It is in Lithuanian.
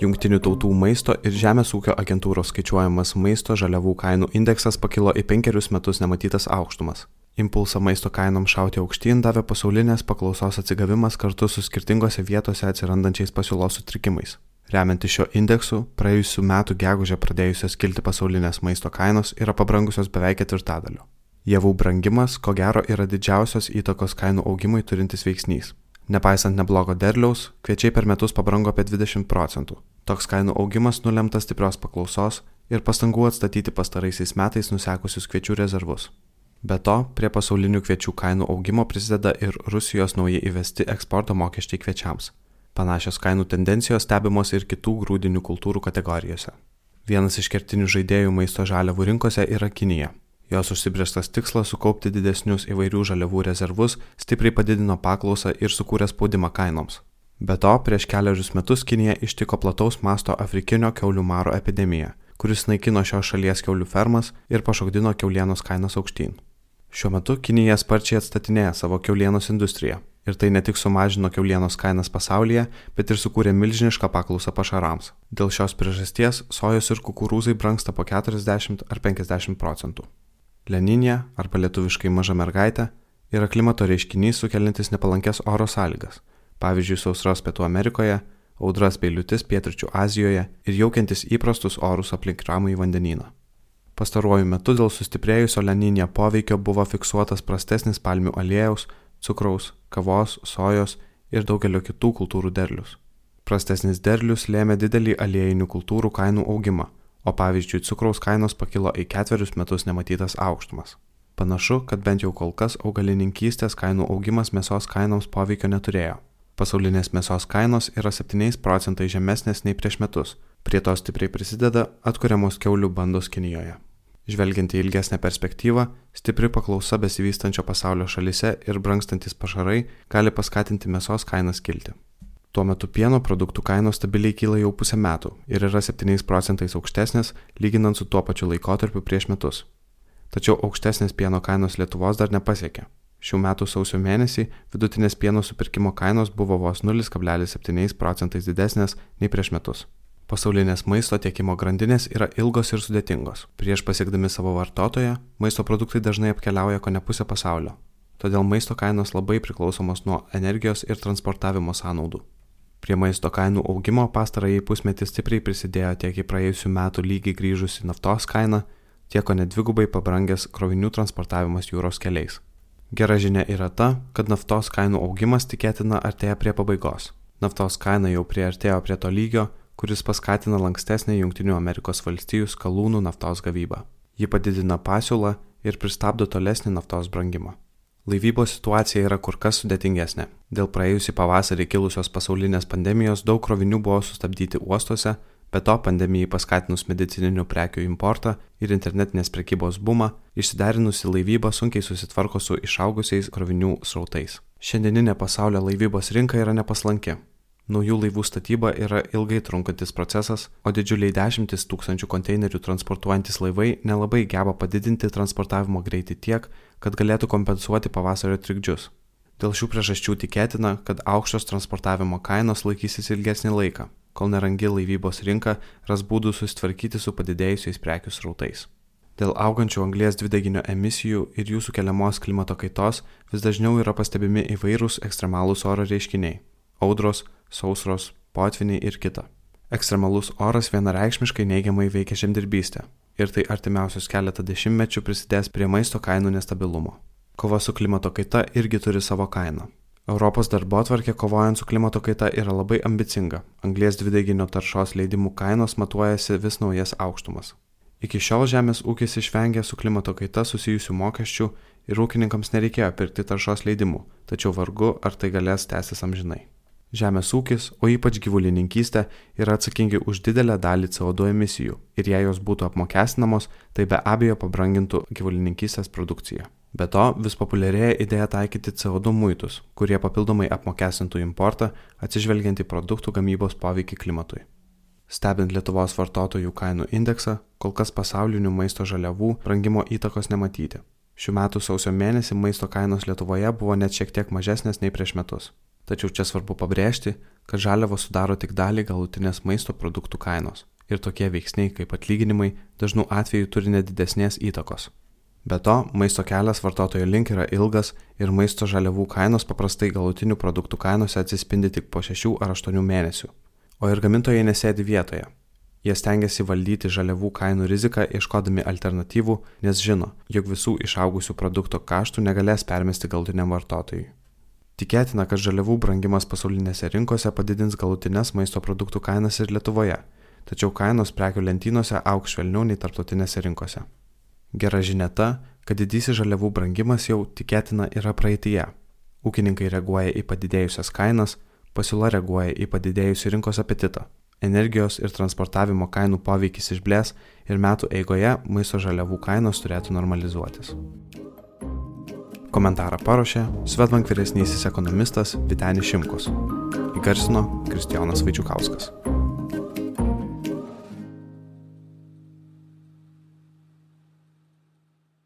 Junktinių tautų maisto ir žemės ūkio agentūros skaičiuojamas maisto žaliavų kainų indeksas pakilo į penkerius metus nematytas aukštumas. Impulsą maisto kainom šauti aukštyn davė pasaulinės paklausos atsigavimas kartu su skirtingose vietose atsirandančiais pasiūlos sutrikimais. Remiantis šio indeksu, praėjusiu metu gegužę pradėjusios kilti pasaulinės maisto kainos yra pabrangusios beveik ketvirtadaliu. Javų brangimas, ko gero, yra didžiausios įtakos kainų augimui turintis veiksnys. Nepaisant neblogo derliaus, kviečiai per metus pabrango apie 20 procentų. Toks kainų augimas nulemtas stiprios paklausos ir pastangų atstatyti pastaraisiais metais nusekusius kviečių rezervus. Be to, prie pasaulinių kviečių kainų augimo prisideda ir Rusijos naujai įvesti eksporto mokesčiai kviečiams. Panašios kainų tendencijos stebimos ir kitų grūdinių kultūrų kategorijose. Vienas iš kertinių žaidėjų maisto žaliavų rinkose yra Kinija. Jos užsibrieštas tikslas sukaupti didesnius įvairių žaliavų rezervus stipriai padidino paklausą ir sukūrė spaudimą kainoms. Be to, prieš keliarius metus Kinija ištiko plataus masto afrikinio keulių maro epidemija, kuris naikino šios šalies keulių fermas ir pašokdino keulienos kainas aukštyn. Šiuo metu Kinija sparčiai atstatinėja savo keulienos industriją ir tai ne tik sumažino keulienos kainas pasaulyje, bet ir sukūrė milžinišką paklausą pašarams. Dėl šios priežasties sojos ir kukurūzai brangsta po 40 ar 50 procentų. Leninė, arba lietuviškai maža mergaitė, yra klimato reiškinys sukeliantis nepalankes oro sąlygas, pavyzdžiui, sausros Pietų Amerikoje, audras bei liūtis Pietričių Azijoje ir jaukiantis įprastus orus aplink ramų į vandenyną. Pastaruoju metu dėl sustiprėjusio leninė poveikio buvo fiksuotas prastesnis palmių aliejaus, cukraus, kavos, sojos ir daugelio kitų kultūrų derlius. Prastesnis derlius lėmė didelį aliejinių kultūrų kainų augimą o pavyzdžiui cukraus kainos pakilo į ketverius metus nematytas aukštumas. Panašu, kad bent jau kol kas augalininkystės kainų augimas mėsos kainoms poveikio neturėjo. Pasaulinės mėsos kainos yra 7 procentai žemesnės nei prieš metus. Prie to stipriai prisideda atkuriamos keulių bandos Kinijoje. Žvelgiant į ilgesnę perspektyvą, stipri paklausa besivystančio pasaulio šalise ir brangstantis pašarai gali paskatinti mėsos kainas kilti. Tuo metu pieno produktų kainos stabiliai kyla jau pusę metų ir yra 7 procentais aukštesnės lyginant su tuo pačiu laikotarpiu prieš metus. Tačiau aukštesnės pieno kainos Lietuvos dar nepasiekė. Šių metų sausio mėnesį vidutinės pieno supirkimo kainos buvo vos 0,7 procentais didesnės nei prieš metus. Pasaulinės maisto tiekimo grandinės yra ilgos ir sudėtingos. Prieš pasiekdami savo vartotoją, maisto produktai dažnai apkeliauja ko ne pusę pasaulio. Todėl maisto kainos labai priklausomos nuo energijos ir transportavimo sąnaudų. Prie maisto kainų augimo pastarąjį pusmetį stipriai prisidėjo tiek į praėjusių metų lygį grįžusi naftos kaina, tiek o net dvigubai pabrangęs krovinių transportavimas jūros keliais. Gera žinia yra ta, kad naftos kainų augimas tikėtina artėja prie pabaigos. Naftos kaina jau priartėjo prie to lygio, kuris paskatina lankstesnę Junktinių Amerikos valstijų skalūnų naftos gavybą. Ji padidina pasiūlą ir pristabdo tolesnį naftos brangimą. Laivybos situacija yra kur kas sudėtingesnė. Dėl praėjusį pavasarį kilusios pasaulinės pandemijos daug krovinių buvo sustabdyti uostuose, be to pandemijai paskatinus medicininių prekių importą ir internetinės prekybos bumą, išsiderinusi laivyba sunkiai susitvarko su išaugusiais krovinių srautais. Šiandieninė pasaulio laivybos rinka yra nepaslanki. Naujų laivų statyba yra ilgai trunkantis procesas, o didžiuliai dešimtis tūkstančių konteinerių transportuojantis laivai nelabai geba padidinti transportavimo greitį tiek, kad galėtų kompensuoti pavasario trikdžius. Dėl šių priežasčių tikėtina, kad aukštos transportavimo kainos laikysis ilgesnį laiką, kol nerangi laivybos rinka ras būdų susitvarkyti su padidėjusiais prekių srautais. Dėl augančių anglės dvideginio emisijų ir jų sukeliamos klimato kaitos vis dažniau yra pastebimi įvairūs ekstremalūs oro reiškiniai - audros, sausros, potviniai ir kita. Ekstremalus oras vienareikšmiškai neigiamai veikia žemdirbystę ir tai artimiausius keletą dešimtmečių prisidės prie maisto kainų nestabilumo. Kova su klimato kaita irgi turi savo kainą. Europos darbo atvarkė kovojant su klimato kaita yra labai ambicinga. Anglės dvideginio taršos leidimų kainos matuojasi vis naujas aukštumas. Iki šiol žemės ūkis išvengė su klimato kaita susijusių mokesčių ir ūkininkams nereikėjo pirkti taršos leidimų, tačiau vargu ar tai galės tęsis amžinai. Žemės ūkis, o ypač gyvulininkystė, yra atsakingi už didelę dalį CO2 emisijų ir jei jos būtų apmokestinamos, tai be abejo pabrangintų gyvulininkystės produkciją. Be to, vis populiarėja idėja taikyti CO2 muitus, kurie papildomai apmokestintų importą, atsižvelgiant į produktų gamybos poveikį klimatui. Stebint Lietuvos vartotojų kainų indeksą, kol kas pasaulinių maisto žaliavų brangimo įtakos nematyti. Šių metų sausio mėnesį maisto kainos Lietuvoje buvo net šiek tiek mažesnės nei prieš metus. Tačiau čia svarbu pabrėžti, kad žaliavos sudaro tik dalį galutinės maisto produktų kainos ir tokie veiksniai kaip atlyginimai dažnų atveju turi nedidesnės įtakos. Be to, maisto kelias vartotojo link yra ilgas ir maisto žaliavų kainos paprastai galutinių produktų kainose atsispindi tik po 6 ar 8 mėnesių. O ir gamintojai nesėdi vietoje. Jie stengiasi valdyti žaliavų kainų riziką ieškodami alternatyvų, nes žino, jog visų išaugusių produkto kaštų negalės permesti galutiniam vartotojui. Tikėtina, kad žaliavų brangimas pasaulinėse rinkose padidins galutinės maisto produktų kainas ir Lietuvoje, tačiau kainos prekių lentynose auks švelniau nei tarptautinėse rinkose. Gera žinia ta, kad didysis žaliavų brangimas jau tikėtina yra praeitie. Ūkininkai reaguoja į padidėjusias kainas, pasiūla reaguoja į padidėjusį rinkos apetitą energijos ir transportavimo kainų poveikis išblės ir metų eigoje maisto žaliavų kainos turėtų normalizuotis. Komentarą paruošė Svetbank vyresnysis ekonomistas Vitenis Šimkus. Įgarsino Kristijonas Vaičiukauskas.